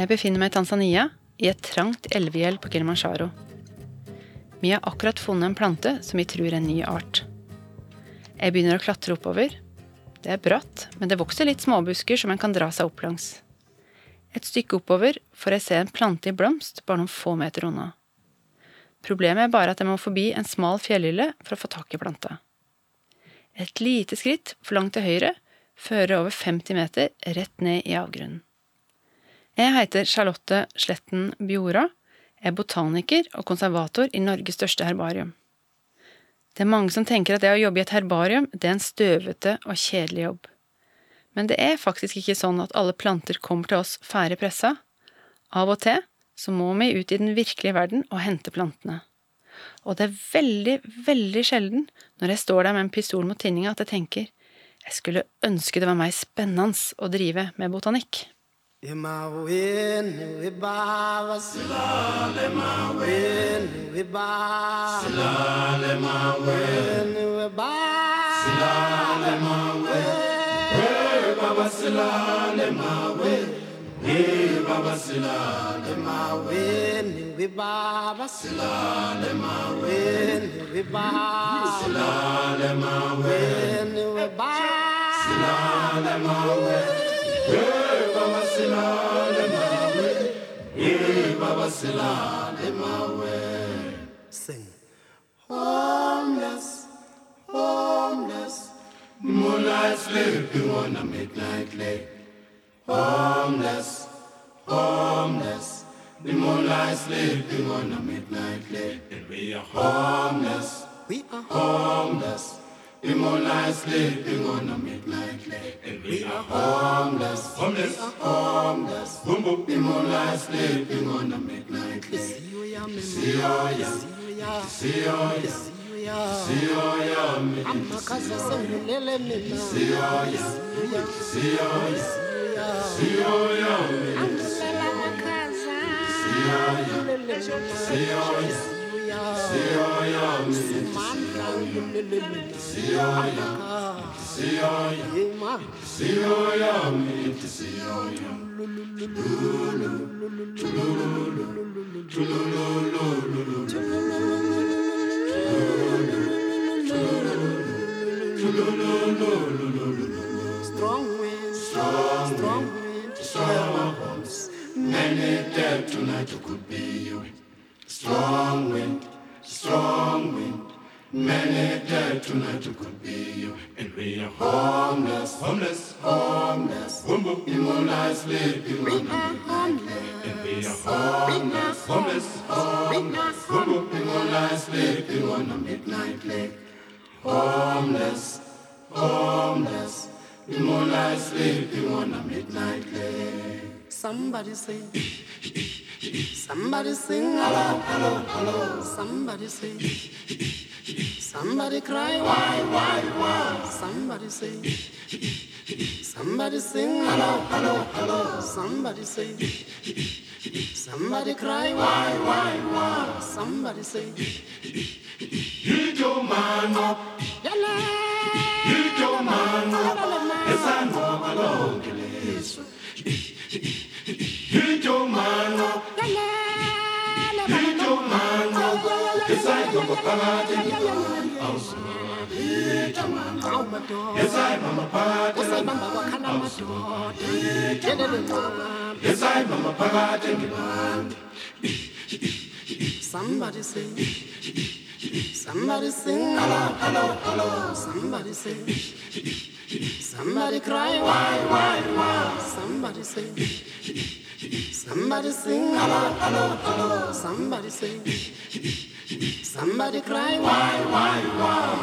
Jeg befinner meg i Tanzania, i et trangt elvegjell på Kilimanjaro. Vi har akkurat funnet en plante som vi tror er en ny art. Jeg begynner å klatre oppover. Det er bratt, men det vokser litt småbusker som en kan dra seg opp langs. Et stykke oppover får jeg se en plante i blomst bare noen få meter unna. Problemet er bare at jeg må forbi en smal fjellhylle for å få tak i planta. Et lite skritt for langt til høyre fører over 50 meter rett ned i avgrunnen. Jeg heter Charlotte Sletten Bjora, er botaniker og konservator i Norges største herbarium. Det er mange som tenker at det å jobbe i et herbarium, det er en støvete og kjedelig jobb. Men det er faktisk ikke sånn at alle planter kommer til oss ferdig pressa. Av og til så må vi ut i den virkelige verden og hente plantene. Og det er veldig, veldig sjelden når jeg står der med en pistol mot tinninga at jeg tenker jeg skulle ønske det var mer spennende å drive med botanikk. Emaweni wibaba silale maweni wibaba silale maweni wibaba silale maweni baba silale maweni we baba silale maweni wibaba silale maweni wibaba silale maweni sila. silale maweni baba silale mawe ye baba silale mawe sing. Homeless homeless. Moonlight sleeping on a midnight lake. Homeless homeless. The moonlight sleeping on a midnight lake. And we are homeless we are homeless moonlight sleeping on a midnight lake. And we are homeless, homeless, homeless. Boom, boom. Moonlight sleeping on a midnight lake. See you, ya, see you, ya, see you, ya. Siyoya amakhaza sengilele mina angilela siyoya Strong wind, strong, wind, strong winds. Many dead tonight, you could be you. Strong wind, strong wind. Many dead tonight could be you. And we are homeless, homeless, homeless. Boom, boom. In moonlight sleeping we the midnight And we are homeless, homeless, homeless. Boom, boom. In moonlight sleeping on the midnight lake. Homeless, homeless. In moonlight sleeping on the midnight lake. Somebody say. Eh, eh, eh. Somebody sing hello, hello, hello. Somebody say. Somebody cry why, why, why. Somebody say. Somebody sing hello, hello, hello. Somebody say. Somebody cry why, why, why. Somebody say. Hit your man up. Hit your man up. Yes, I know Somebody say Somebody sing hello, hello, hello. Somebody say Somebody cry why, why, why. Somebody say Somebody sing hello, hello, hello. Somebody sing. Somebody cry why, why, why.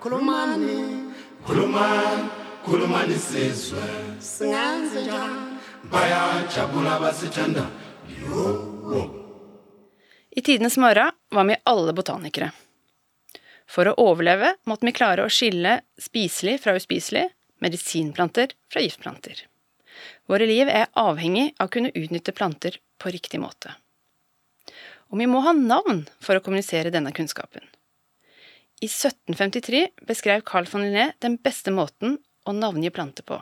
Kulumani, kulumani, kulumani sizwe. Singanze njani? Bayajabula basithanda. I tidenes morgen var vi alle botanikere. For å overleve måtte vi klare å skille spiselig fra uspiselig, medisinplanter fra giftplanter. Våre liv er avhengig av å kunne utnytte planter på riktig måte. Og vi må ha navn for å kommunisere denne kunnskapen. I 1753 beskrev Carl von Linné den beste måten å navngi planter på.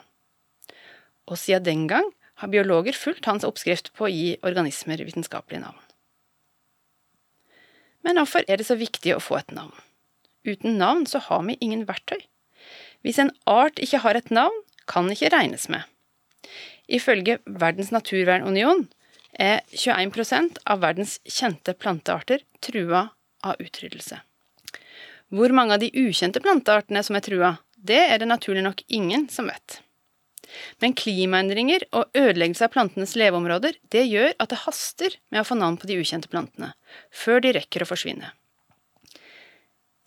Og siden den gang har biologer fulgt hans oppskrift på å gi organismer vitenskapelige navn. Men hvorfor er det så viktig å få et navn? Uten navn så har vi ingen verktøy. Hvis en art ikke har et navn, kan ikke regnes med. Ifølge Verdens naturvernunion er 21% av verdens kjente plantearter trua av utryddelse. Hvor mange av de ukjente planteartene som er trua, det er det naturlig nok ingen som vet. Men klimaendringer og ødeleggelse av plantenes leveområder det gjør at det haster med å få navn på de ukjente plantene, før de rekker å forsvinne.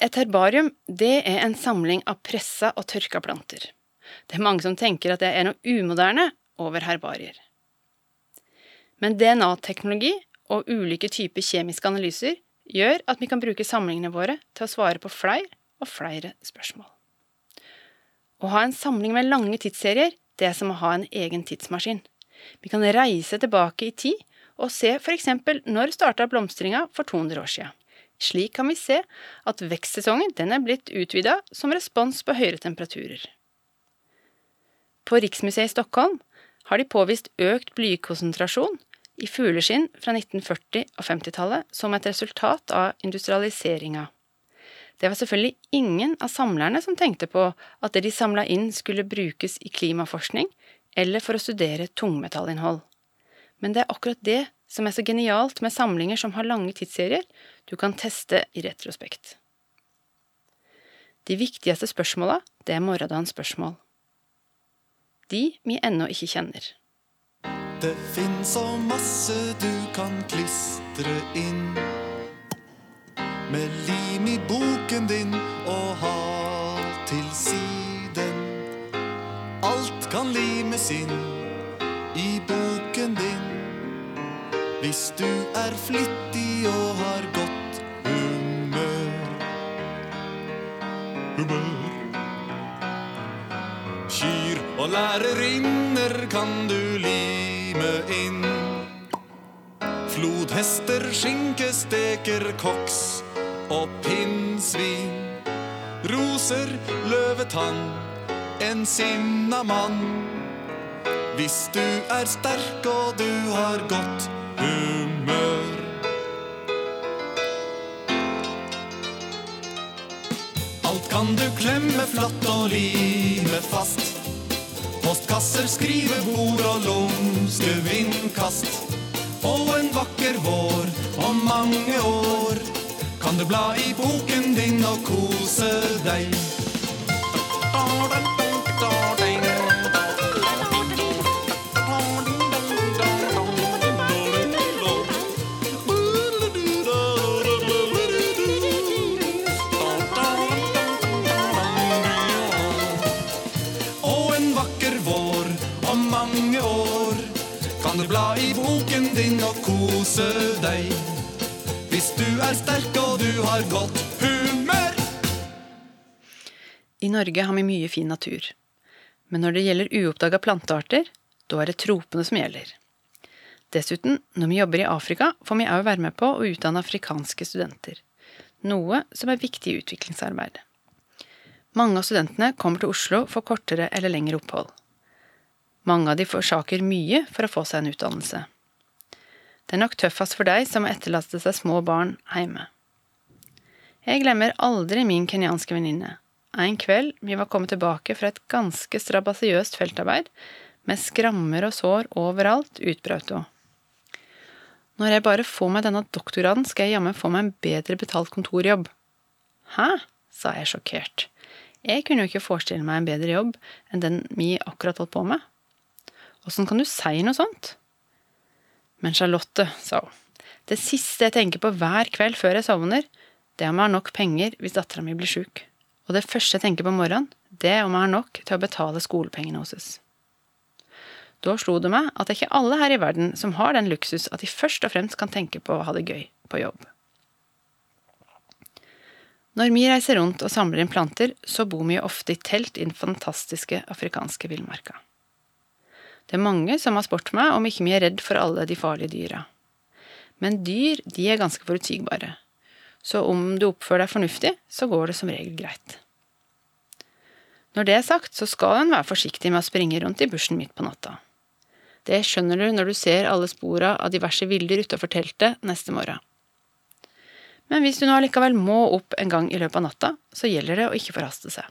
Et herbarium det er en samling av pressa og tørka planter. Det er mange som tenker at det er noe umoderne over herbarier. Men DNA-teknologi og ulike typer kjemiske analyser gjør at vi kan bruke samlingene våre til å svare på flere og flere spørsmål. Å ha en samling med lange tidsserier det er som å ha en egen tidsmaskin. Vi kan reise tilbake i tid og se f.eks. når starta blomstringa for 200 år sia. Slik kan vi se at vekstsesongen den er blitt utvida som respons på høyere temperaturer. På Riksmuseet i Stockholm har de påvist økt blykonsentrasjon i fugleskinn fra 1940- og 50-tallet som et resultat av industrialiseringa. Det var selvfølgelig ingen av samlerne som tenkte på at det de samla inn skulle brukes i klimaforskning eller for å studere tungmetallinnhold. Men det er akkurat det som er så genialt med samlinger som har lange tidsserier du kan teste i retrospekt. De viktigste spørsmåla, det er morgendagens spørsmål. De vi ennå ikke kjenner. Det fins så masse du kan klistre inn med lim i boken din og ha til siden. Alt kan limes inn i boken din hvis du er flittig og har godt humør. Humør. Kyr og lærerinner kan du lime inn. Flodhester, skinkesteker, koks og pinnsvin. Roser, løvetann, en sinna mann. Hvis du er sterk og du har godt humør. Alt kan du klemme flatt og lime fast. Postkasser, skrivebord og lumske vindkast. Og en vakker vår om mange år kan du bla i boken din og kose deg. Din og kose deg. Hvis du er sterk og du har godt humør. I Norge har vi mye fin natur. Men når det gjelder uoppdaga plantearter, da er det tropene som gjelder. Dessuten, når vi jobber i Afrika, får vi òg være med på å utdanne afrikanske studenter. Noe som er viktig i utviklingsarbeidet. Mange av studentene kommer til Oslo for kortere eller lengre opphold. Mange av de forsaker mye for å få seg en utdannelse. Det er nok tøffest for deg som må etterlaste seg små barn hjemme. Jeg glemmer aldri min kenyanske venninne. En kveld vi var kommet tilbake fra et ganske strabasiøst feltarbeid, med skrammer og sår overalt, utbrøt hun. Når jeg bare får meg denne doktorgraden, skal jeg jammen få meg en bedre betalt kontorjobb. Hæ? sa jeg sjokkert. Jeg kunne jo ikke forestille meg en bedre jobb enn den vi akkurat holdt på med. Åssen kan du si noe sånt? Men Charlotte, sa hun, det siste jeg tenker på hver kveld før jeg sovner, det er om jeg har nok penger hvis dattera mi blir sjuk. Og det første jeg tenker på morgenen, det er om jeg har nok til å betale skolepengene hennes. Da slo det meg at det er ikke alle her i verden som har den luksus at de først og fremst kan tenke på å ha det gøy på jobb. Når vi reiser rundt og samler inn planter, så bor vi ofte i telt i den fantastiske afrikanske villmarka. Det er mange som har spurt meg om ikke vi er redd for alle de farlige dyra. Men dyr, de er ganske forutsigbare. Så om du oppfører deg fornuftig, så går det som regel greit. Når det er sagt, så skal en være forsiktig med å springe rundt i bushen midt på natta. Det skjønner du når du ser alle spora av diverse villdyr utafor teltet neste morgen. Men hvis du nå allikevel må opp en gang i løpet av natta, så gjelder det å ikke forhaste seg.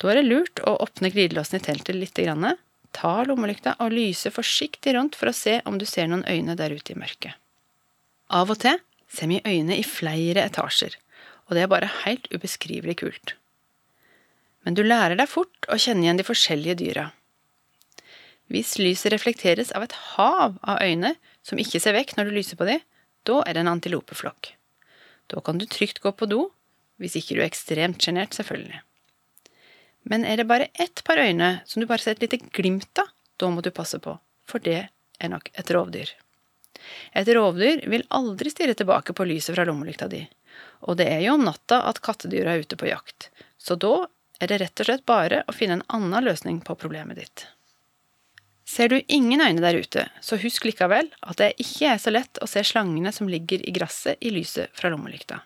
Da er det lurt å åpne glidelåsen i teltet litt, grann, ta lommelykta og lyse forsiktig rundt for å se om du ser noen øyne der ute i mørket. Av og til ser vi øyne i flere etasjer, og det er bare helt ubeskrivelig kult. Men du lærer deg fort å kjenne igjen de forskjellige dyra. Hvis lyset reflekteres av et hav av øyne som ikke ser vekk når du lyser på dem, da er det en antilopeflokk. Da kan du trygt gå på do, hvis ikke du er ekstremt sjenert, selvfølgelig. Men er det bare ett par øyne som du bare ser et lite glimt av, da må du passe på, for det er nok et rovdyr. Et rovdyr vil aldri stirre tilbake på lyset fra lommelykta di, og det er jo om natta at kattedyra er ute på jakt, så da er det rett og slett bare å finne en annen løsning på problemet ditt. Ser du ingen øyne der ute, så husk likevel at det ikke er så lett å se slangene som ligger i gresset i lyset fra lommelykta.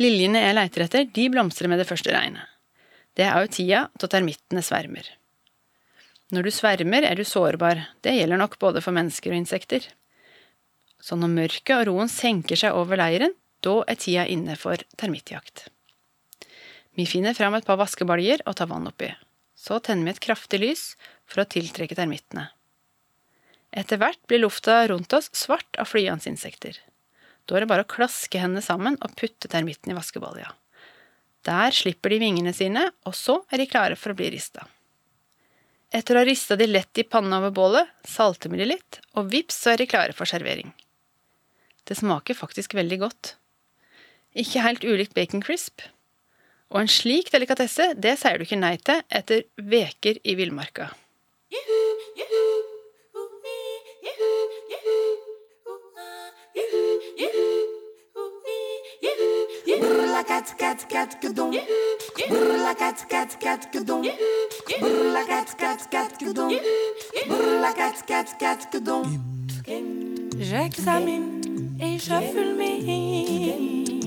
Liljene jeg leiter etter, de blomstrer med det første regnet. Det er jo tida da termittene svermer. Når du svermer, er du sårbar, det gjelder nok både for mennesker og insekter. Så når mørket og roen senker seg over leiren, da er tida inne for termittjakt. Vi finner fram et par vaskebaljer og tar vann oppi. Så tenner vi et kraftig lys for å tiltrekke termittene. Etter hvert blir lufta rundt oss svart av flyende insekter. Da er det bare å klaske hendene sammen og putte termitten i vaskebalja. Der slipper de vingene sine, og så er de klare for å bli rista. Etter å ha rista de lett i panna over bålet, salter vi de litt, og vips så er de klare for servering. Det smaker faktisk veldig godt. Ikke helt ulikt bacon crisp. Og en slik delikatesse, det sier du ikke nei til etter veker i villmarka. Cat cat cat kadon. Brrla cat cat cat kadon. Brrla cat cat cat kadon. Brrla cat cat cat kadon. J'examine et je fulmine.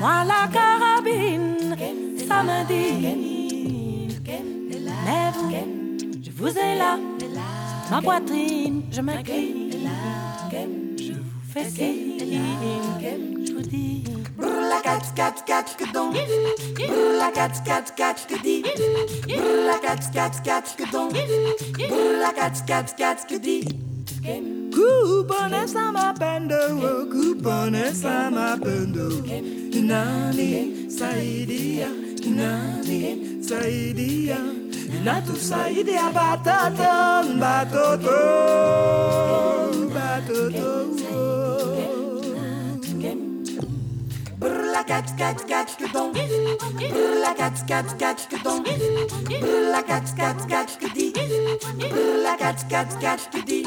Moi la carabine, ça me dit. Mais vous, je vous ai là, ma poitrine, je m'incline. Je vous fais signe. Brrla cat cat cat kedong. Brrla cat cat cat kedi. Brrla cat cat cat kedong. Brrla cat cat cat. Kupone sama pendo. Inani saidia, inani saidia. Inatu saidia bataton, batoton, batoton. Cat cat cat kedong. Brrla cat cat cat kedong. Brrla cat cat cat kedi. Brrla cat cat cat kedi.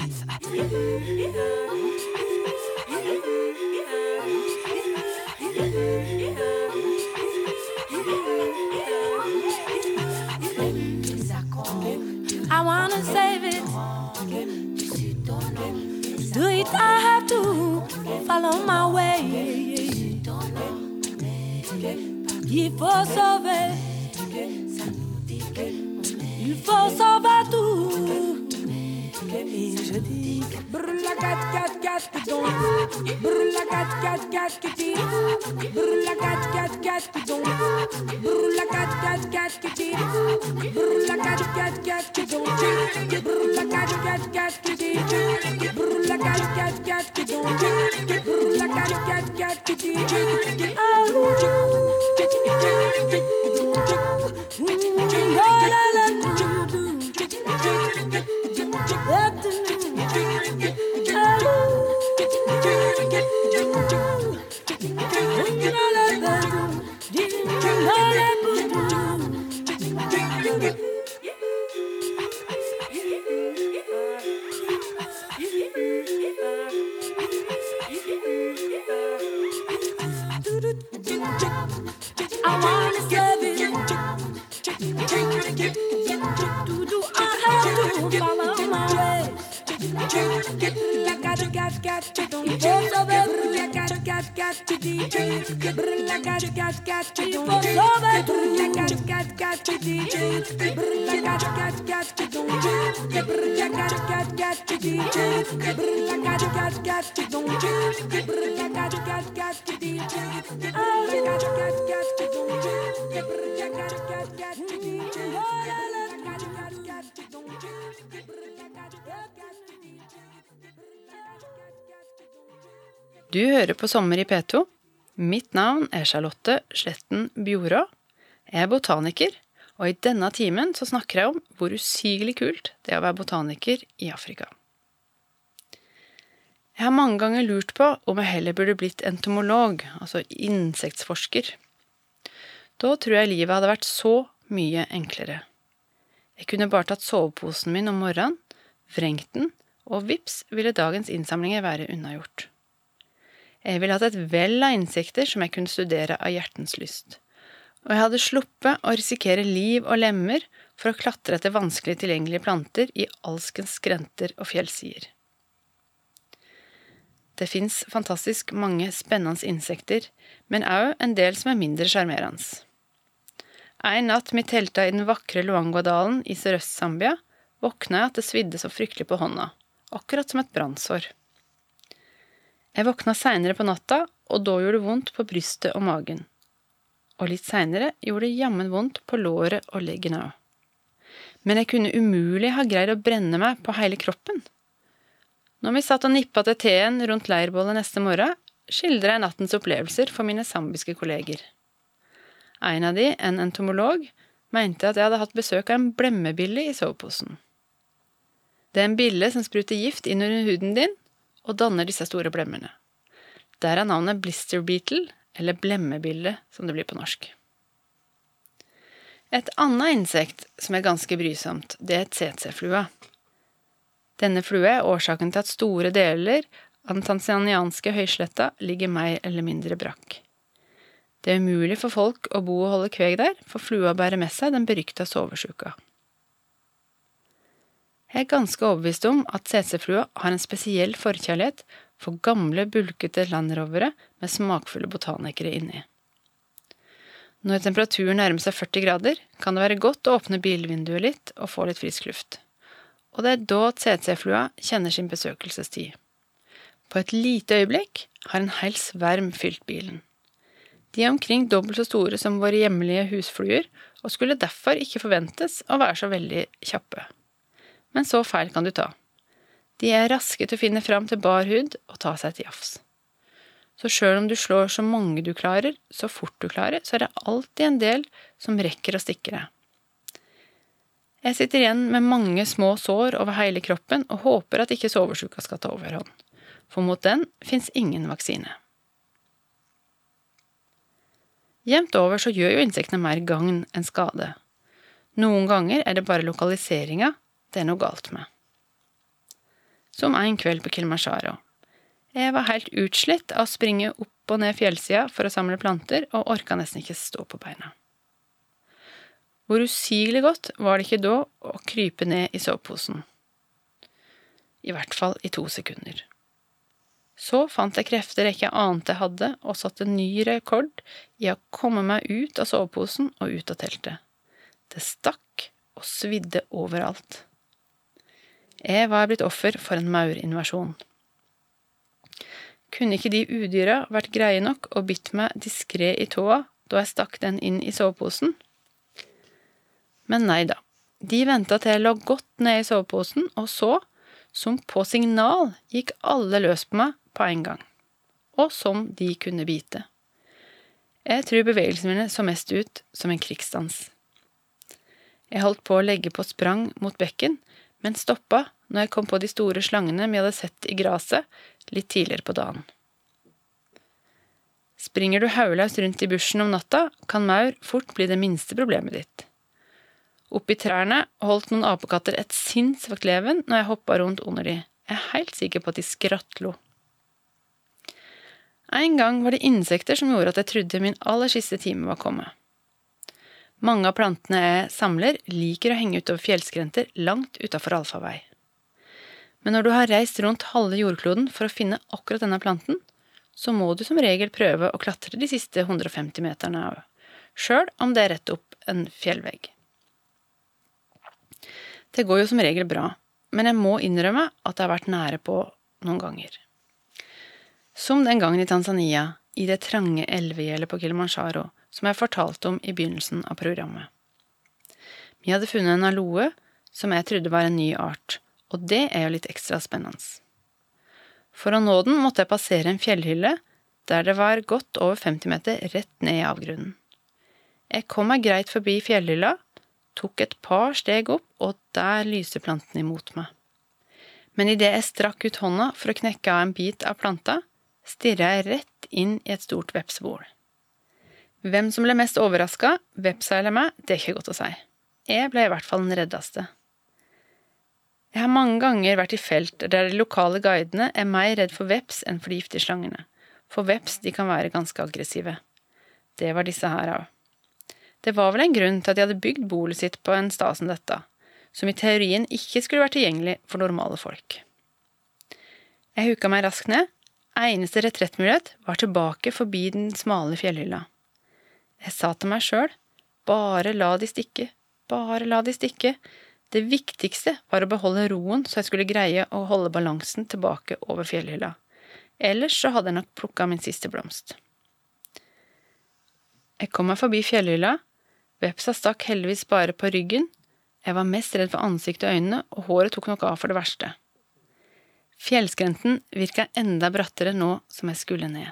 I wanna save it. Do it, I have to follow my way. faut sauver. Il faut sauver tout. Et je dis brûle la 4 4 4 qui tombe, brûle la 4 4 4 qui tire, brûle la 4 4 4 qui tombe, brûle la 4 4 4 qui tire, brûle la 4 4 4 qui tombe. cash cash to DJ brilla cash cash cash to DJ brilla cash cash cash to DJ brilla cash cash cash to DJ brilla cash cash cash to DJ brilla cash cash cash to DJ brilla cash cash cash to DJ brilla cash cash cash to DJ brilla cash cash cash to DJ Du hører på Sommer i P2. Mitt navn er Charlotte Sletten Bjorå. Jeg er botaniker, og i denne timen så snakker jeg om hvor usigelig kult det er å være botaniker i Afrika. Jeg har mange ganger lurt på om jeg heller burde blitt entomolog, altså insektforsker. Da tror jeg livet hadde vært så mye enklere. Jeg kunne bare tatt soveposen min om morgenen, vrengt den, og vips ville dagens innsamlinger være unnagjort. Jeg ville hatt et vell av insekter som jeg kunne studere av hjertens lyst. Og jeg hadde sluppet å risikere liv og lemmer for å klatre etter vanskelig tilgjengelige planter i alskens skrenter og fjellsider. Det fins fantastisk mange spennende insekter, men òg en del som er mindre sjarmerende. En natt vi telta i den vakre Luangwa-dalen i Sørøst-Zambia, våkna jeg at det svidde så fryktelig på hånda, akkurat som et brannsår. Jeg våkna seinere på natta, og da gjorde det vondt på brystet og magen. Og litt seinere gjorde det jammen vondt på låret og leggen òg. Men jeg kunne umulig ha greid å brenne meg på hele kroppen. Når vi satt og nippa til teen rundt leirbålet neste morgen, skildra jeg nattens opplevelser for mine zambiske kolleger. En av de, en entomolog, mente at jeg hadde hatt besøk av en blemmebille i soveposen. Det er en bille som spruter gift inn under huden din, og danner disse store blemmene. er navnet blister beetle, eller blemmebille, som det blir på norsk. Et annet insekt som er ganske brysomt, det er tsetse-flua. Denne flua er årsaken til at store deler av den tanzanianske høysletta ligger mer eller mindre brakk. Det er umulig for folk å bo og holde kveg der, for flua bærer med seg den berykta sovesjuka. Jeg er ganske overbevist om at cc-flua har en spesiell forkjærlighet for gamle, bulkete landrovere med smakfulle botanikere inni. Når temperaturen nærmer seg 40 grader, kan det være godt å åpne bilvinduet litt og få litt frisk luft. Og det er da CC-flua kjenner sin besøkelsestid. På et lite øyeblikk har en hel sverm fylt bilen. De er omkring dobbelt så store som våre hjemlige husfluer, og skulle derfor ikke forventes å være så veldig kjappe men så feil kan du ta. De er raske til å finne fram til bar hud og ta seg til jafs. Så sjøl om du slår så mange du klarer, så fort du klarer, så er det alltid en del som rekker å stikke deg. Jeg sitter igjen med mange små sår over hele kroppen og håper at ikke sovesjuka skal ta overhånd, for mot den fins ingen vaksine. Jevnt over så gjør jo insektene mer gagn enn skade. Noen ganger er det bare lokaliseringa det er noe galt med. Som en kveld på Kilimanjaro. Jeg var helt utslitt av å springe opp og ned fjellsida for å samle planter, og orka nesten ikke stå på beina. Hvor usigelig godt var det ikke da å krype ned i soveposen. I hvert fall i to sekunder. Så fant jeg krefter jeg ikke ante jeg hadde, og satte ny rekord i å komme meg ut av soveposen og ut av teltet. Det stakk og svidde overalt. Jeg var blitt offer for en maurinvasjon. Kunne ikke de udyra vært greie nok og bitt meg diskré i tåa da jeg stakk den inn i soveposen? Men nei da. De venta til jeg lå godt ned i soveposen, og så, som på signal, gikk alle løs på meg på en gang. Og som de kunne bite. Jeg tror bevegelsene mine så mest ut som en krigsdans. Jeg holdt på å legge på sprang mot bekken, men stoppa når jeg kom på de store slangene vi hadde sett i gresset litt tidligere på dagen. Springer du haulaus rundt i bushen om natta, kan maur fort bli det minste problemet ditt. Oppi trærne holdt noen apekatter et sinnssvakt leven når jeg hoppa rundt under de. Jeg er helt sikker på at de skrattlo. En gang var det insekter som gjorde at jeg trodde min aller siste time var kommet. Mange av plantene jeg samler, liker å henge utover fjellskrenter langt utafor allfarvei. Men når du har reist rundt halve jordkloden for å finne akkurat denne planten, så må du som regel prøve å klatre de siste 150 meterne òg, sjøl om det er rett opp en fjellvegg. Det går jo som regel bra, men jeg må innrømme at jeg har vært nære på noen ganger. Som den gangen i Tanzania, i det trange elvegjeldet på Kilimanjaro, som jeg fortalte om i begynnelsen av programmet. Vi hadde funnet en aloe som jeg trodde var en ny art, og det er jo litt ekstra spennende. For å nå den måtte jeg passere en fjellhylle der det var godt over 50 meter rett ned i avgrunnen. Jeg kom meg greit forbi fjellhylla, tok et par steg opp, og der lyste planten imot meg. Men idet jeg strakk ut hånda for å knekke av en bit av planta, stirra jeg rett inn i et stort vepsebol. Hvem som ble mest overraska, vepsa eller meg, det er ikke godt å si. Jeg ble i hvert fall den reddeste. Jeg har mange ganger vært i felt der de lokale guidene er mer redd for veps enn for de giftige slangene, for veps de kan være ganske aggressive. Det var disse her òg. Det var vel en grunn til at de hadde bygd bolet sitt på en stad som dette, som i teorien ikke skulle vært tilgjengelig for normale folk. Jeg huka meg raskt ned, eneste retrettmulighet var tilbake forbi den smale fjellhylla. Jeg sa til meg sjøl, bare la de stikke, bare la de stikke, det viktigste var å beholde roen så jeg skulle greie å holde balansen tilbake over fjellhylla. Ellers så hadde jeg nok plukka min siste blomst. Jeg kom meg forbi fjellhylla. Vepsa stakk heldigvis bare på ryggen. Jeg var mest redd for ansiktet og øynene, og håret tok nok av for det verste. Fjellskrenten virka enda brattere nå som jeg skulle ned.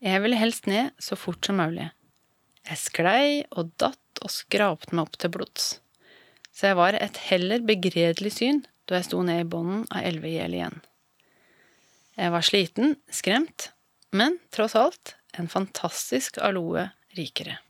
Jeg ville helst ned så fort som mulig. Jeg sklei og datt og skrapte meg opp til blods. Så jeg var et heller begredelig syn da jeg sto ned i bånden av elvegjeldet igjen. Jeg var sliten, skremt, men tross alt en fantastisk aloe rikere.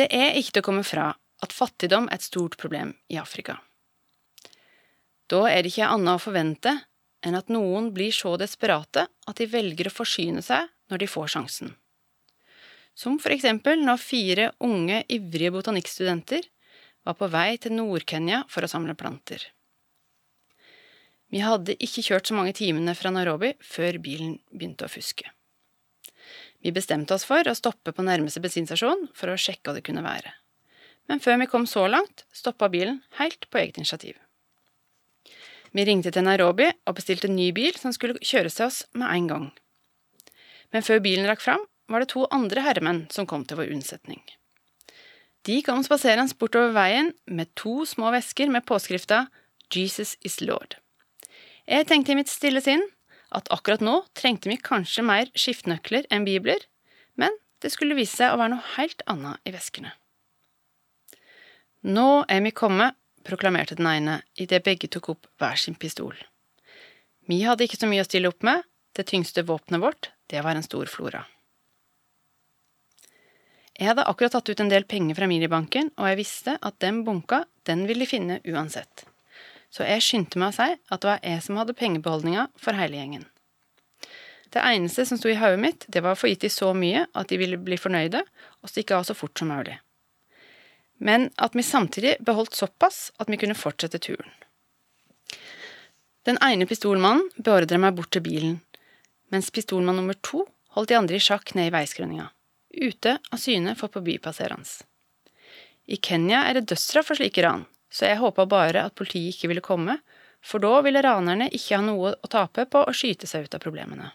Det er ikke til å komme fra at fattigdom er et stort problem i Afrika. Da er det ikke annet å forvente enn at noen blir så desperate at de velger å forsyne seg når de får sjansen. Som for eksempel når fire unge, ivrige botanikkstudenter var på vei til Nord-Kenya for å samle planter. Vi hadde ikke kjørt så mange timene fra Nairobi før bilen begynte å fuske. Vi bestemte oss for å stoppe på nærmeste bensinstasjon for å sjekke hva det kunne være. Men før vi kom så langt, stoppa bilen helt på eget initiativ. Vi ringte til Nairobi og bestilte en ny bil som skulle kjøres til oss med en gang. Men før bilen rakk fram, var det to andre herremenn som kom til vår unnsetning. De kom spaserende bortover veien med to små vesker med påskrifta Jesus is Lord. Jeg tenkte i mitt stille sinn at akkurat nå trengte vi kanskje mer skiftenøkler enn bibler, men det skulle vise seg å være noe helt annet i veskene. Nå er vi kommet, proklamerte den ene idet begge tok opp hver sin pistol. Vi hadde ikke så mye å stille opp med, det tyngste våpenet vårt, det var en stor flora. Jeg hadde akkurat tatt ut en del penger fra minibanken, og jeg visste at den bunka, den ville de finne uansett. Så jeg skyndte meg å si at det var jeg som hadde pengebeholdninga for hele gjengen. Det eneste som sto i hodet mitt, det var å få gitt de så mye at de ville bli fornøyde, og stikke av så fort som mulig. Men at vi samtidig beholdt såpass at vi kunne fortsette turen. Den ene pistolmannen beordret meg bort til bilen, mens pistolmann nummer to holdt de andre i sjakk ned i veiskrøninga, ute av syne for forbipasserende. I Kenya er det dødsstraff for slike ran, så jeg håpa bare at politiet ikke ville komme, for da ville ranerne ikke ha noe å tape på å skyte seg ut av problemene.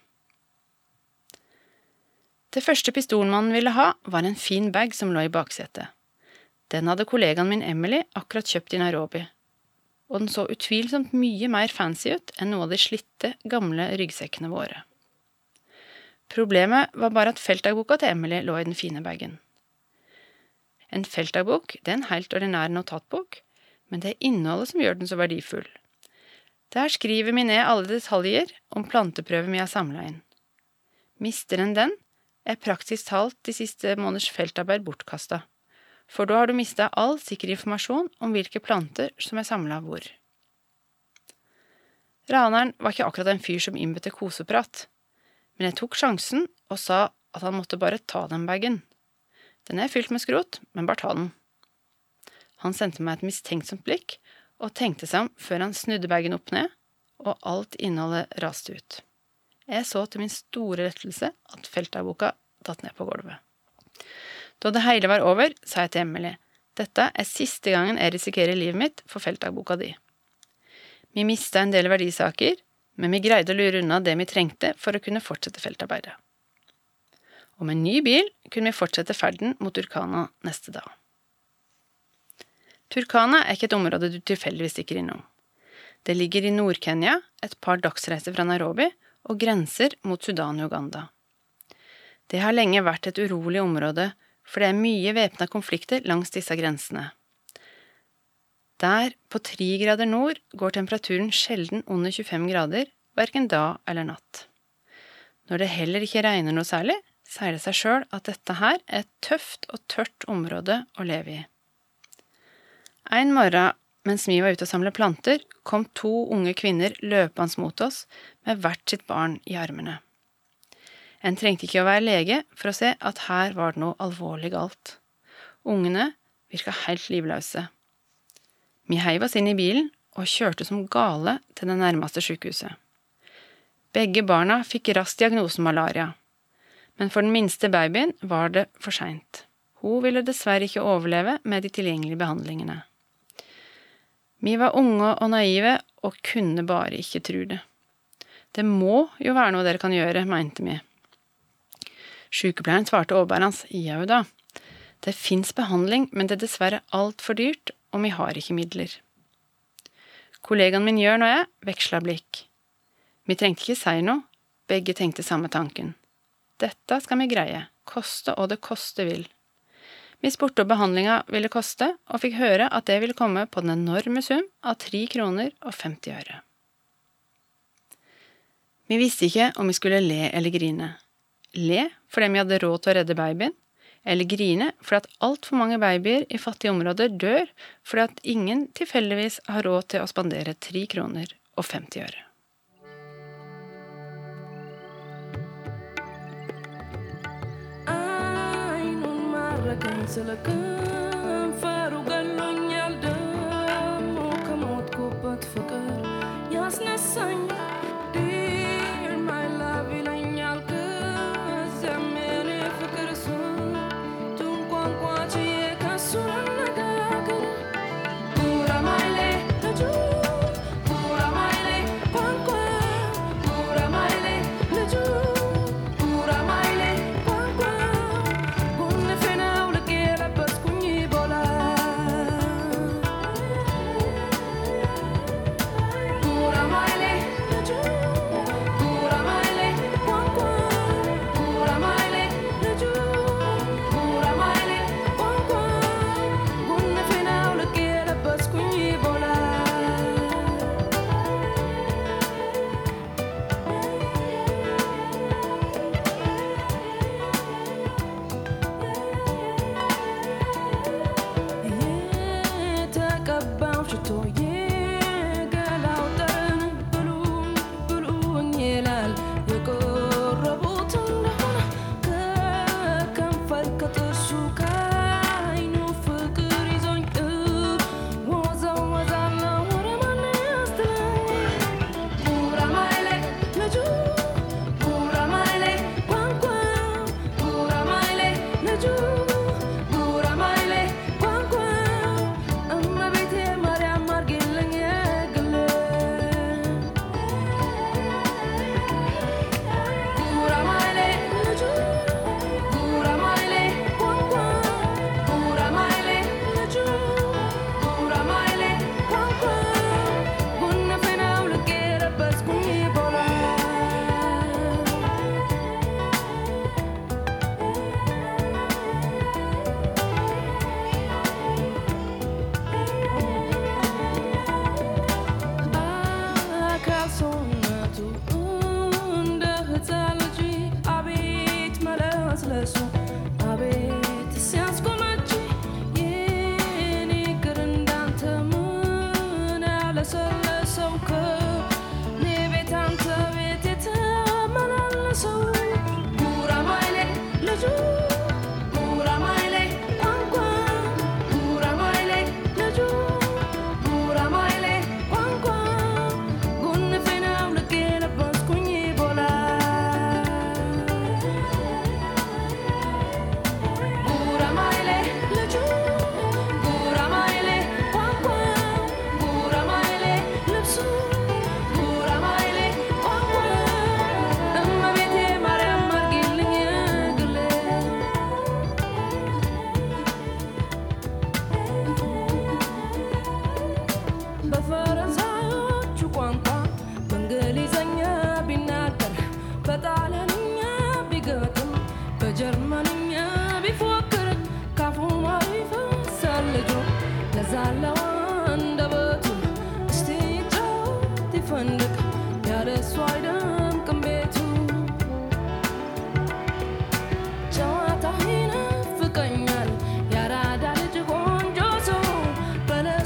Det første pistolmannen ville ha, var en fin bag som lå i baksetet. Den hadde kollegaen min Emily akkurat kjøpt i Nairobi, og den så utvilsomt mye mer fancy ut enn noe av de slitte, gamle ryggsekkene våre. Problemet var bare at feltdagboka til Emily lå i den fine bagen. En feltdagbok det er en helt ordinær notatbok, men det er innholdet som gjør den så verdifull. Der skriver vi ned alle detaljer om planteprøven vi har samla inn. Mister en den, er praktisk talt de siste måneders feltarbeid bortkasta, for da har du mista all sikker informasjon om hvilke planter som er samla hvor. Raneren var ikke akkurat en fyr som innbød til koseprat men jeg tok sjansen og sa at han måtte bare ta den bagen. Den er fylt med skrot, men bare ta den. Han sendte meg et mistenksomt blikk og tenkte seg om før han snudde bagen opp ned, og alt innholdet raste ut. Jeg så til min store lettelse at feltdagboka datt ned på gulvet. Da det hele var over, sa jeg til Emily, dette er siste gangen jeg risikerer livet mitt for feltdagboka di. Vi mista en del verdisaker, men vi greide å lure unna det vi trengte for å kunne fortsette feltarbeidet. Og med en ny bil kunne vi fortsette ferden mot Urkana neste dag. Turkana er ikke et område du tilfeldigvis stikker innom. Det ligger i Nord-Kenya, et par dagsreiser fra Nairobi, og grenser mot Sudan og Uganda. Det har lenge vært et urolig område, for det er mye væpna konflikter langs disse grensene. Der, på tre grader nord, går temperaturen sjelden under 25 grader, verken dag eller natt. Når det heller ikke regner noe særlig, sier det seg sjøl at dette her er et tøft og tørt område å leve i. En morgen mens vi var ute og samla planter, kom to unge kvinner løpende mot oss med hvert sitt barn i armene. En trengte ikke å være lege for å se at her var det noe alvorlig galt. Ungene virka helt livløse. Vi heiv oss inn i bilen og kjørte som gale til det nærmeste sykehuset. Begge barna fikk raskt diagnosen malaria, men for den minste babyen var det for seint. Hun ville dessverre ikke overleve med de tilgjengelige behandlingene. Vi var unge og naive og kunne bare ikke tro det. Det må jo være noe dere kan gjøre, mente vi. Sykepleieren svarte overbærende jau da, det fins behandling, men det er dessverre altfor dyrt, og vi har ikke midler. Kollegaen min Jørn og jeg veksla blikk. Vi trengte ikke si noe, begge tenkte samme tanken. Dette skal vi greie, koste og det koste vil. Vi spurte om behandlinga ville koste, og fikk høre at det ville komme på den enorme sum av 3 kroner og 50 øre. Vi visste ikke om vi skulle le eller grine. Le fordi vi hadde råd til å redde babyen, eller grine fordi at altfor mange babyer i fattige områder dør fordi at ingen tilfeldigvis har råd til å spandere 3 kroner og 50 øre. سلكن سلكن فارقا لن يلدم وكموت كوبة فقر ياسنا السنة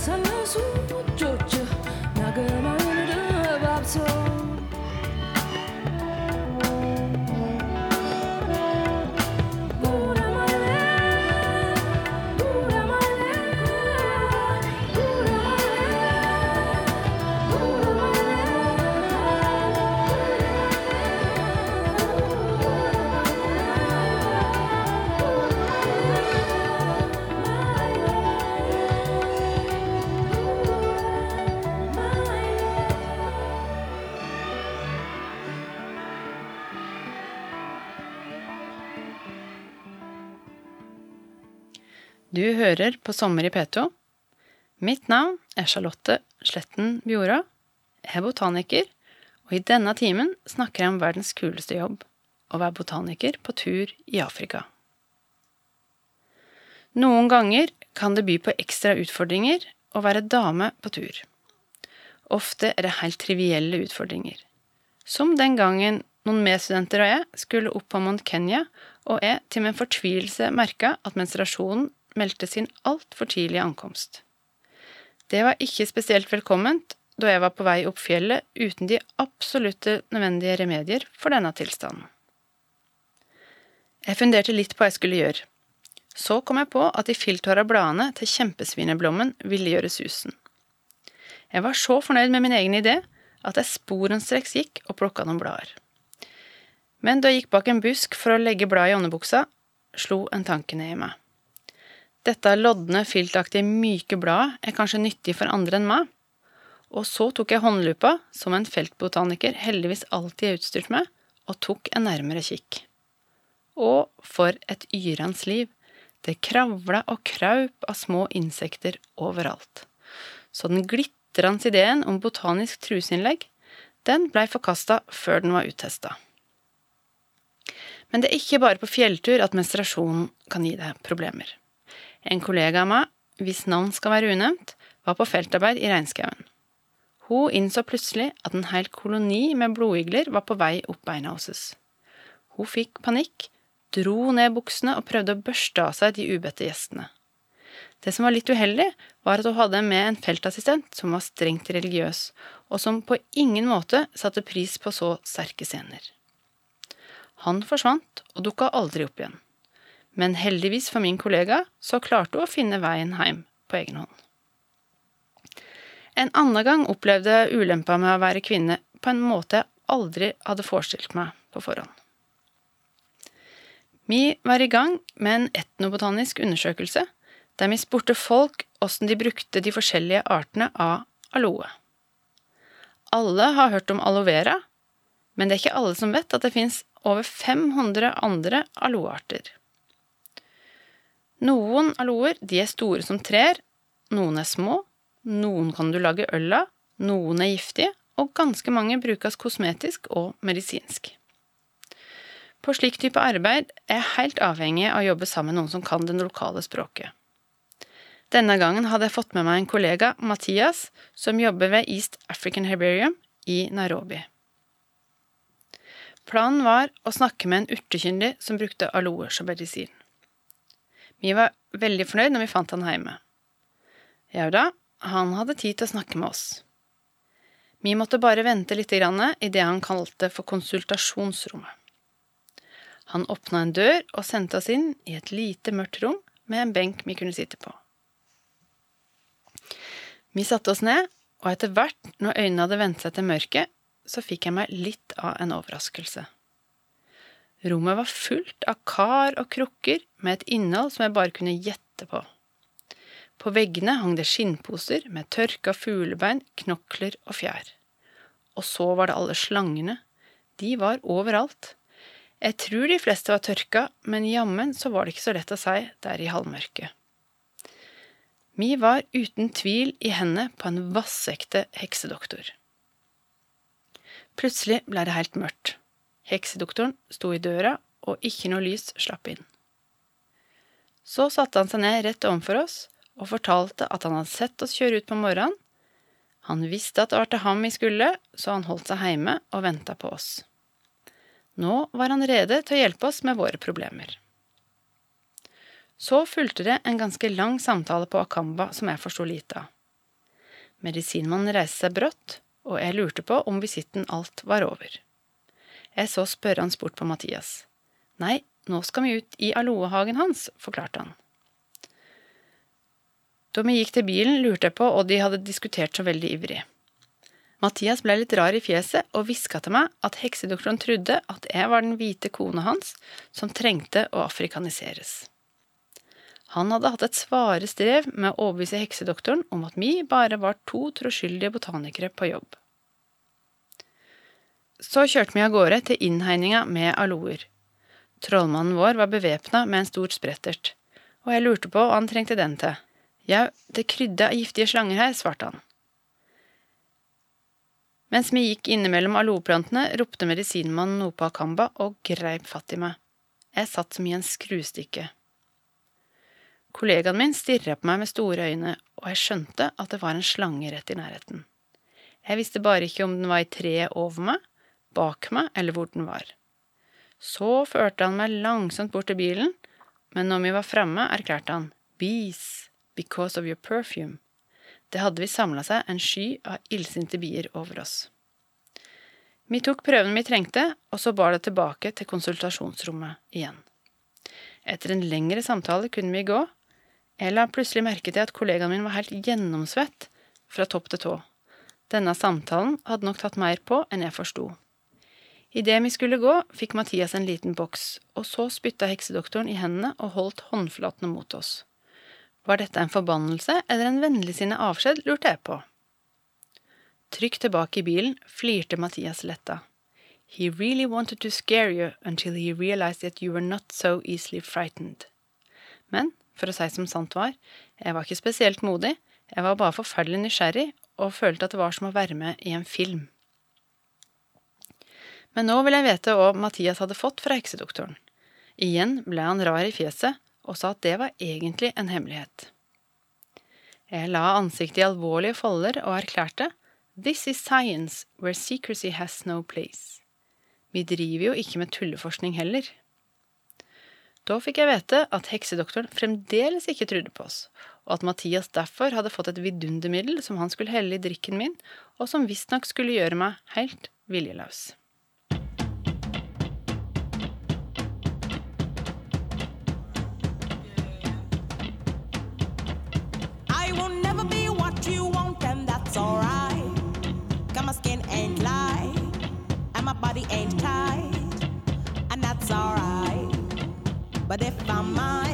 사나수 쫓아 나가면 hører på Sommer i P2. Mitt navn er Charlotte Sletten Bjora. Jeg er botaniker, og i denne timen snakker jeg om verdens kuleste jobb å være botaniker på tur i Afrika. Noen ganger kan det by på ekstra utfordringer å være dame på tur. Ofte er det helt trivielle utfordringer. Som den gangen Noen medstudenter og jeg skulle opp på Mount Kenya, og jeg til min fortvilelse merka at menstruasjonen meldte sin altfor tidlige ankomst. Det var ikke spesielt velkomment da jeg var på vei opp fjellet uten de absolutte nødvendige remedier for denne tilstanden. Jeg funderte litt på hva jeg skulle gjøre. Så kom jeg på at de filthåra bladene til kjempesvineblommen ville gjøre susen. Jeg var så fornøyd med min egen idé at jeg sporenstreks gikk og plukka noen blader. Men da jeg gikk bak en busk for å legge bladet i åndebuksa, slo en tanke ned i meg. Dette lodne, filtaktige, myke bladet er kanskje nyttig for andre enn meg. Og så tok jeg håndlupa, som en feltbotaniker heldigvis alltid er utstyrt med, og tok en nærmere kikk. Og for et yrende liv! Det kravla og kraup av små insekter overalt. Så den glitrende ideen om botanisk truseinnlegg, den blei forkasta før den var uttesta. Men det er ikke bare på fjelltur at menstruasjonen kan gi deg problemer. En kollega av meg, hvis navn skal være unevnt, var på feltarbeid i regnskauen. Hun innså plutselig at en hel koloni med blodigler var på vei opp beina hennes. Hun fikk panikk, dro ned buksene og prøvde å børste av seg de ubedte gjestene. Det som var litt uheldig, var at hun hadde med en feltassistent som var strengt religiøs, og som på ingen måte satte pris på så sterke scener. Han forsvant og dukka aldri opp igjen men heldigvis for min kollega så klarte hun å finne veien hjem på egen hånd. En annen gang opplevde jeg ulempa med å være kvinne på en måte jeg aldri hadde forestilt meg på forhånd. Vi var i gang med en etnobotanisk undersøkelse der vi spurte folk åssen de brukte de forskjellige artene av aloe. Alle har hørt om aloe vera, men det er ikke alle som vet at det fins over 500 andre aloearter. Noen aloer de er store som trær, noen er små, noen kan du lage øl av, noen er giftige, og ganske mange brukes kosmetisk og medisinsk. På slik type arbeid er jeg helt avhengig av å jobbe sammen med noen som kan det lokale språket. Denne gangen hadde jeg fått med meg en kollega, Mathias, som jobber ved East African Herbarium i Nairobi. Planen var å snakke med en urtekyndig som brukte aloer som medisin. Vi var veldig fornøyd når vi fant han hjemme. Jau da, han hadde tid til å snakke med oss. Vi måtte bare vente litt i det han kalte for konsultasjonsrommet. Han åpna en dør og sendte oss inn i et lite, mørkt rom med en benk vi kunne sitte på. Vi satte oss ned, og etter hvert, når øynene hadde vent seg til mørket, så fikk jeg meg litt av en overraskelse. Rommet var fullt av kar og krukker med et innhold som jeg bare kunne gjette på. På veggene hang det skinnposer med tørka fuglebein, knokler og fjær. Og så var det alle slangene. De var overalt. Jeg tror de fleste var tørka, men jammen så var det ikke så lett å si der i halvmørket. Mi var uten tvil i hendene på en vassekte heksedoktor. Plutselig ble det helt mørkt. Heksedoktoren sto i døra, og ikke noe lys slapp inn. Så satte han seg ned rett overfor oss og fortalte at han hadde sett oss kjøre ut på morgenen. Han visste at det var til ham vi skulle, så han holdt seg hjemme og venta på oss. Nå var han rede til å hjelpe oss med våre problemer. Så fulgte det en ganske lang samtale på Akamba som jeg forsto lite av. Medisinmannen reiste seg brått, og jeg lurte på om visitten alt var over. Jeg så spørrende bort på Mathias. Nei, nå skal vi ut i aloehagen hans, forklarte han. Da vi gikk til bilen, lurte jeg på hva de hadde diskutert så veldig ivrig. Mathias ble litt rar i fjeset og hviska til meg at heksedoktoren trodde at jeg var den hvite kona hans som trengte å afrikaniseres. Han hadde hatt et svare strev med å overbevise heksedoktoren om at vi bare var to troskyldige botanikere på jobb. Så kjørte vi av gårde til innhegninga med aloer. Trollmannen vår var bevæpna med en stor sprettert, og jeg lurte på hva han trengte den til. Jau, det krydde av giftige slanger her, svarte han. Mens vi gikk innimellom aloeplantene, ropte medisinmannen noe på Akamba og greip fatt i meg. Jeg satt som i en skruestikke. Kollegaen min stirra på meg med store øyne, og jeg skjønte at det var en slange rett i nærheten. Jeg visste bare ikke om den var i treet over meg, bak meg eller hvor den var. Så førte han meg langsomt bort til bilen, men når vi var framme, erklærte han Bees, because of your perfume. Det hadde vi samla seg en sky av illsinte bier over oss. Vi tok prøven vi trengte, og så bar det tilbake til konsultasjonsrommet igjen. Etter en lengre samtale kunne vi gå. Jeg la plutselig merke til at kollegaen min var helt gjennomsvett fra topp til tå. Denne samtalen hadde nok tatt mer på enn jeg forsto. Idet vi skulle gå, fikk Mathias en liten boks, og så spytta heksedoktoren i hendene og holdt håndflatene mot oss. Var dette en forbannelse eller en vennligsinnet avskjed, lurte jeg på. Trygt tilbake i bilen flirte Mathias letta. He really wanted to scare you until he realized that you were not so easily frightened. Men, for å si som sant var, jeg var ikke spesielt modig, jeg var bare forferdelig nysgjerrig og følte at det var som å være med i en film. Men nå vil jeg vite hva Mathias hadde fått fra heksedoktoren. Igjen ble han rar i fjeset og sa at det var egentlig en hemmelighet. Jeg la ansiktet i alvorlige folder og erklærte This is science where secrecy has no place. Vi driver jo ikke med tulleforskning heller. Da fikk jeg vite at heksedoktoren fremdeles ikke trodde på oss, og at Mathias derfor hadde fått et vidundermiddel som han skulle helle i drikken min, og som visstnok skulle gjøre meg helt viljeløs. Alright. But if I might,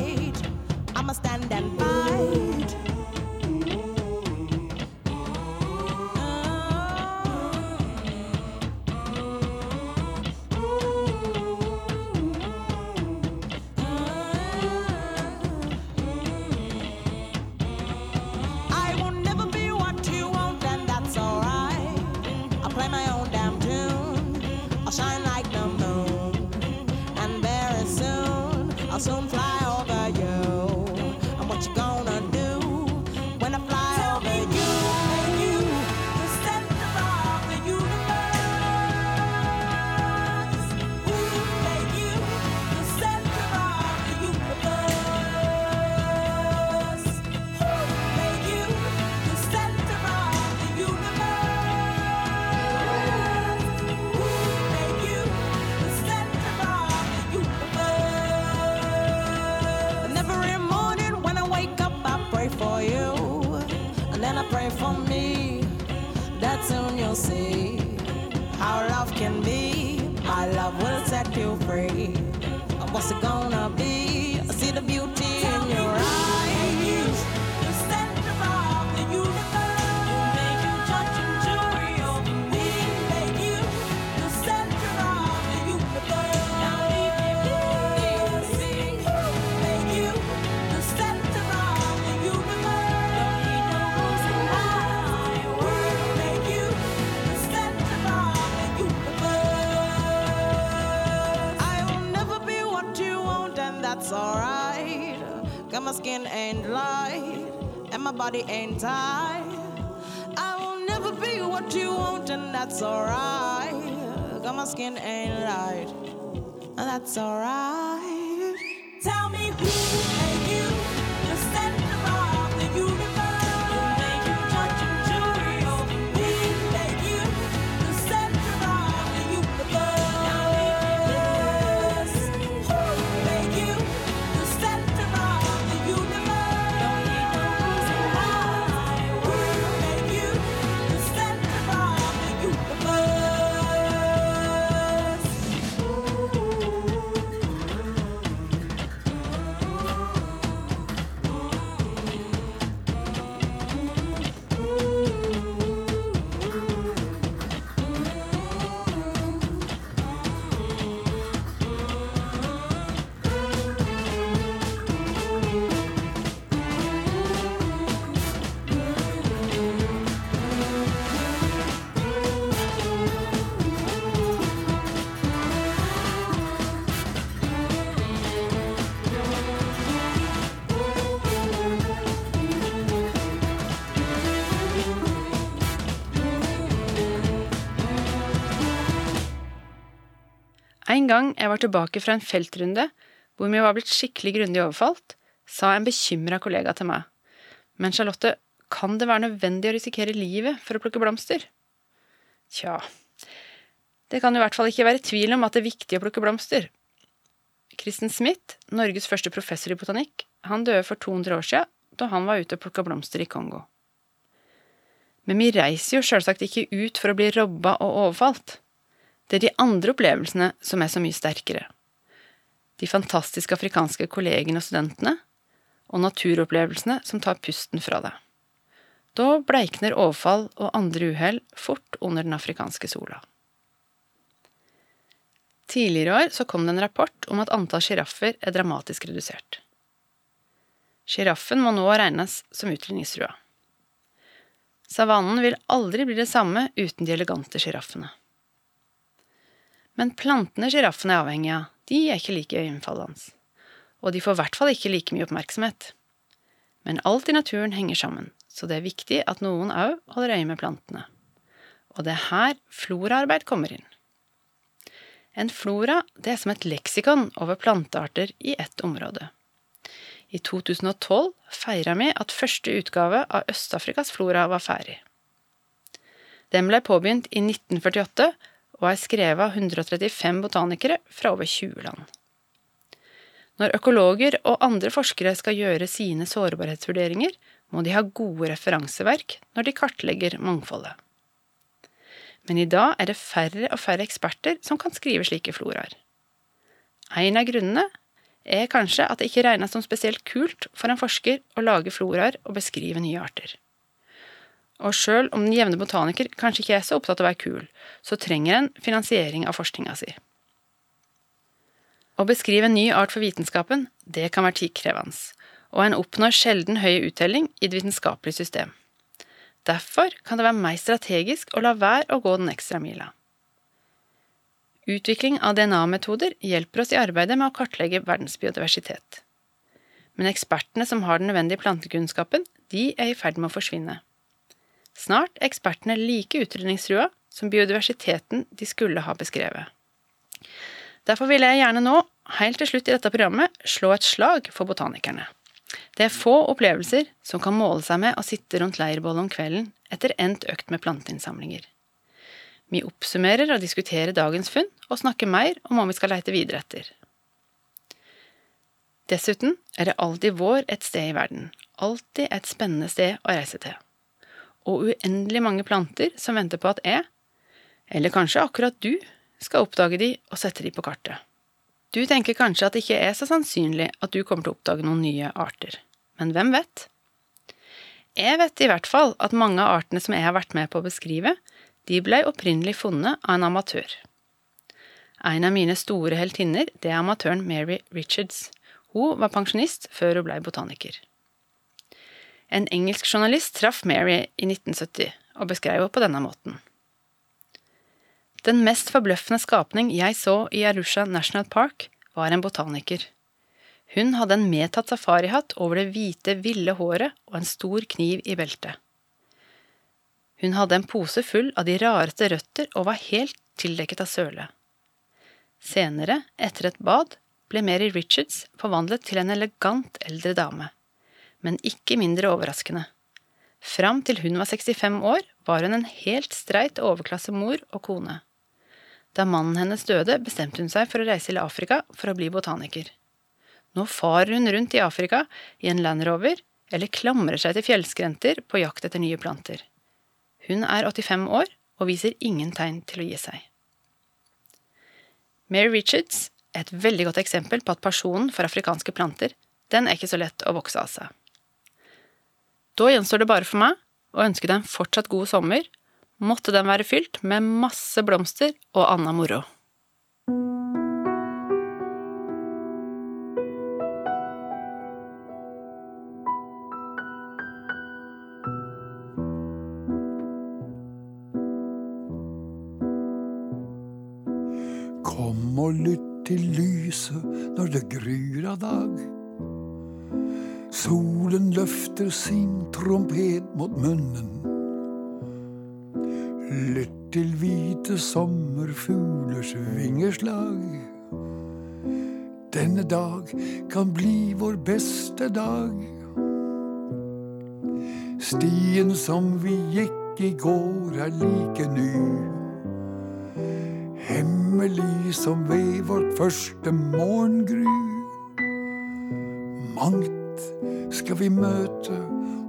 time. En gang jeg var tilbake fra en feltrunde hvor vi var blitt skikkelig grundig overfalt, sa en bekymra kollega til meg. Men Charlotte, kan det være nødvendig å risikere livet for å plukke blomster? Tja, det kan i hvert fall ikke være tvil om at det er viktig å plukke blomster. Kristen Smith, Norges første professor i botanikk, han døde for 200 år siden da han var ute og plukka blomster i Kongo. Men vi reiser jo sjølsagt ikke ut for å bli robba og overfalt. Det er de andre opplevelsene som er så mye sterkere. De fantastiske afrikanske kollegene og studentene, og naturopplevelsene som tar pusten fra deg. Da bleikner overfall og andre uhell fort under den afrikanske sola. Tidligere i år så kom det en rapport om at antall sjiraffer er dramatisk redusert. Sjiraffen må nå regnes som utrydningstrua. Savannen vil aldri bli det samme uten de elegante sjiraffene. Men plantene sjiraffen er avhengig av, de er ikke like øyenfallende. Og de får i hvert fall ikke like mye oppmerksomhet. Men alt i naturen henger sammen, så det er viktig at noen òg holder øye med plantene. Og det er her floraarbeid kommer inn. En flora det er som et leksikon over plantearter i ett område. I 2012 feira vi at første utgave av Øst-Afrikas flora var ferdig. Den ble påbegynt i 1948 og er skrevet av 135 botanikere fra over 20 land. Når økologer og andre forskere skal gjøre sine sårbarhetsvurderinger, må de ha gode referanseverk når de kartlegger mangfoldet. Men i dag er det færre og færre eksperter som kan skrive slike floraer. En av grunnene er kanskje at det ikke regnes som spesielt kult for en forsker å lage floraer og beskrive nye arter. Og sjøl om den jevne botaniker kanskje ikke er så opptatt av å være kul, så trenger en finansiering av forskninga si. Å beskrive en ny art for vitenskapen, det kan være tidkrevende, og en oppnår sjelden høy uttelling i det vitenskapelige system. Derfor kan det være mer strategisk å la være å gå den ekstra mila. Utvikling av DNA-metoder hjelper oss i arbeidet med å kartlegge verdens biodiversitet. Men ekspertene som har den nødvendige plantekunnskapen, de er i ferd med å forsvinne. Snart er ekspertene like utrydningstrua som biodiversiteten de skulle ha beskrevet. Derfor vil jeg gjerne nå, helt til slutt i dette programmet, slå et slag for botanikerne. Det er få opplevelser som kan måle seg med å sitte rundt leirbålet om kvelden etter endt økt med planteinnsamlinger. Vi oppsummerer og diskuterer dagens funn, og snakker mer om hva vi skal leite videre etter. Dessuten er det alltid vår et sted i verden, alltid et spennende sted å reise til. Og uendelig mange planter som venter på at jeg, eller kanskje akkurat du, skal oppdage de og sette de på kartet. Du tenker kanskje at det ikke er så sannsynlig at du kommer til å oppdage noen nye arter, men hvem vet? Jeg vet i hvert fall at mange av artene som jeg har vært med på å beskrive, de blei opprinnelig funnet av en amatør. En av mine store heltinner det er amatøren Mary Richards. Hun var pensjonist før hun blei botaniker. En engelsk journalist traff Mary i 1970 og beskrev henne på denne måten. Den mest forbløffende skapning jeg så i Arusha National Park, var en botaniker. Hun hadde en medtatt safarihatt over det hvite, ville håret og en stor kniv i beltet. Hun hadde en pose full av de rareste røtter og var helt tildekket av søle. Senere, etter et bad, ble Mary Richards forvandlet til en elegant eldre dame. Men ikke mindre overraskende. Fram til hun var 65 år, var hun en helt streit overklasse mor og kone. Da mannen hennes døde, bestemte hun seg for å reise til Afrika for å bli botaniker. Nå farer hun rundt i Afrika i en Land Rover eller klamrer seg til fjellskrenter på jakt etter nye planter. Hun er 85 år og viser ingen tegn til å gi seg. Mary Richards er et veldig godt eksempel på at personen for afrikanske planter, den er ikke så lett å vokse av seg. Da gjenstår det bare for meg å ønske deg en fortsatt god sommer måtte den være fylt med masse blomster og anna moro. Kom og lytt til lyset når det gryr av dag. Solen løfter sin trompet mot munnen. Lytt til hvite sommerfuglers vingeslag. Denne dag kan bli vår beste dag. Stien som vi gikk i går er like ny. Hemmelig som ved vårt første morgengry. Mangt skal vi møte,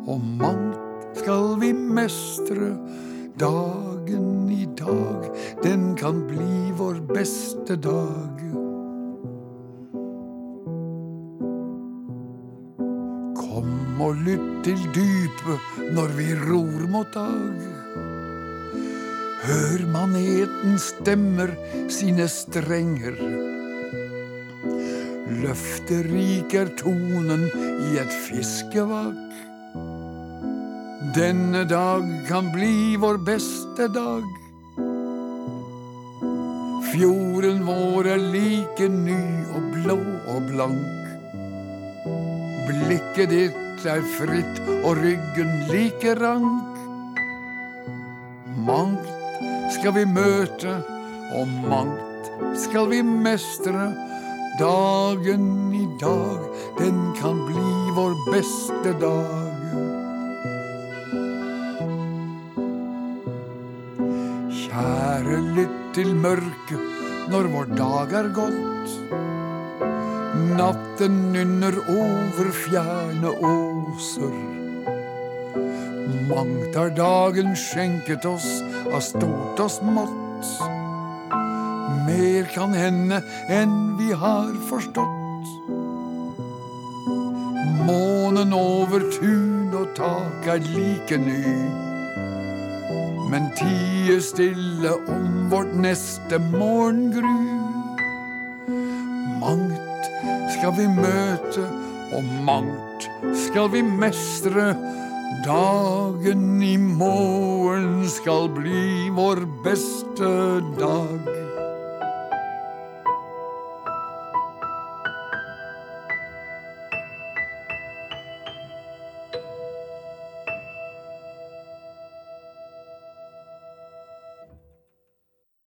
og mangt skal vi mestre. Dagen i dag, den kan bli vår beste dag. Kom og lytt til dypet når vi ror mot dag. Hør manetens stemmer sine strenger. Løfterik er tonen i et fiskevak. Denne dag kan bli vår beste dag. Fjorden vår er like ny og blå og blank. Blikket ditt er fritt og ryggen like rank. Mangt skal vi møte, og mangt skal vi mestre. Dagen i dag, den kan bli vår beste dag. Kjære, lytt til mørket når vår dag er gått. Natten nynner over fjerne åser. Mangt har dagen skjenket oss av stort og smått. Mer kan hende enn vi har forstått. Månen over tun og tak er like ny. Men tie stille om vårt neste morgengry. Mangt skal vi møte, og mangt skal vi mestre. Dagen i morgen skal bli vår beste dag.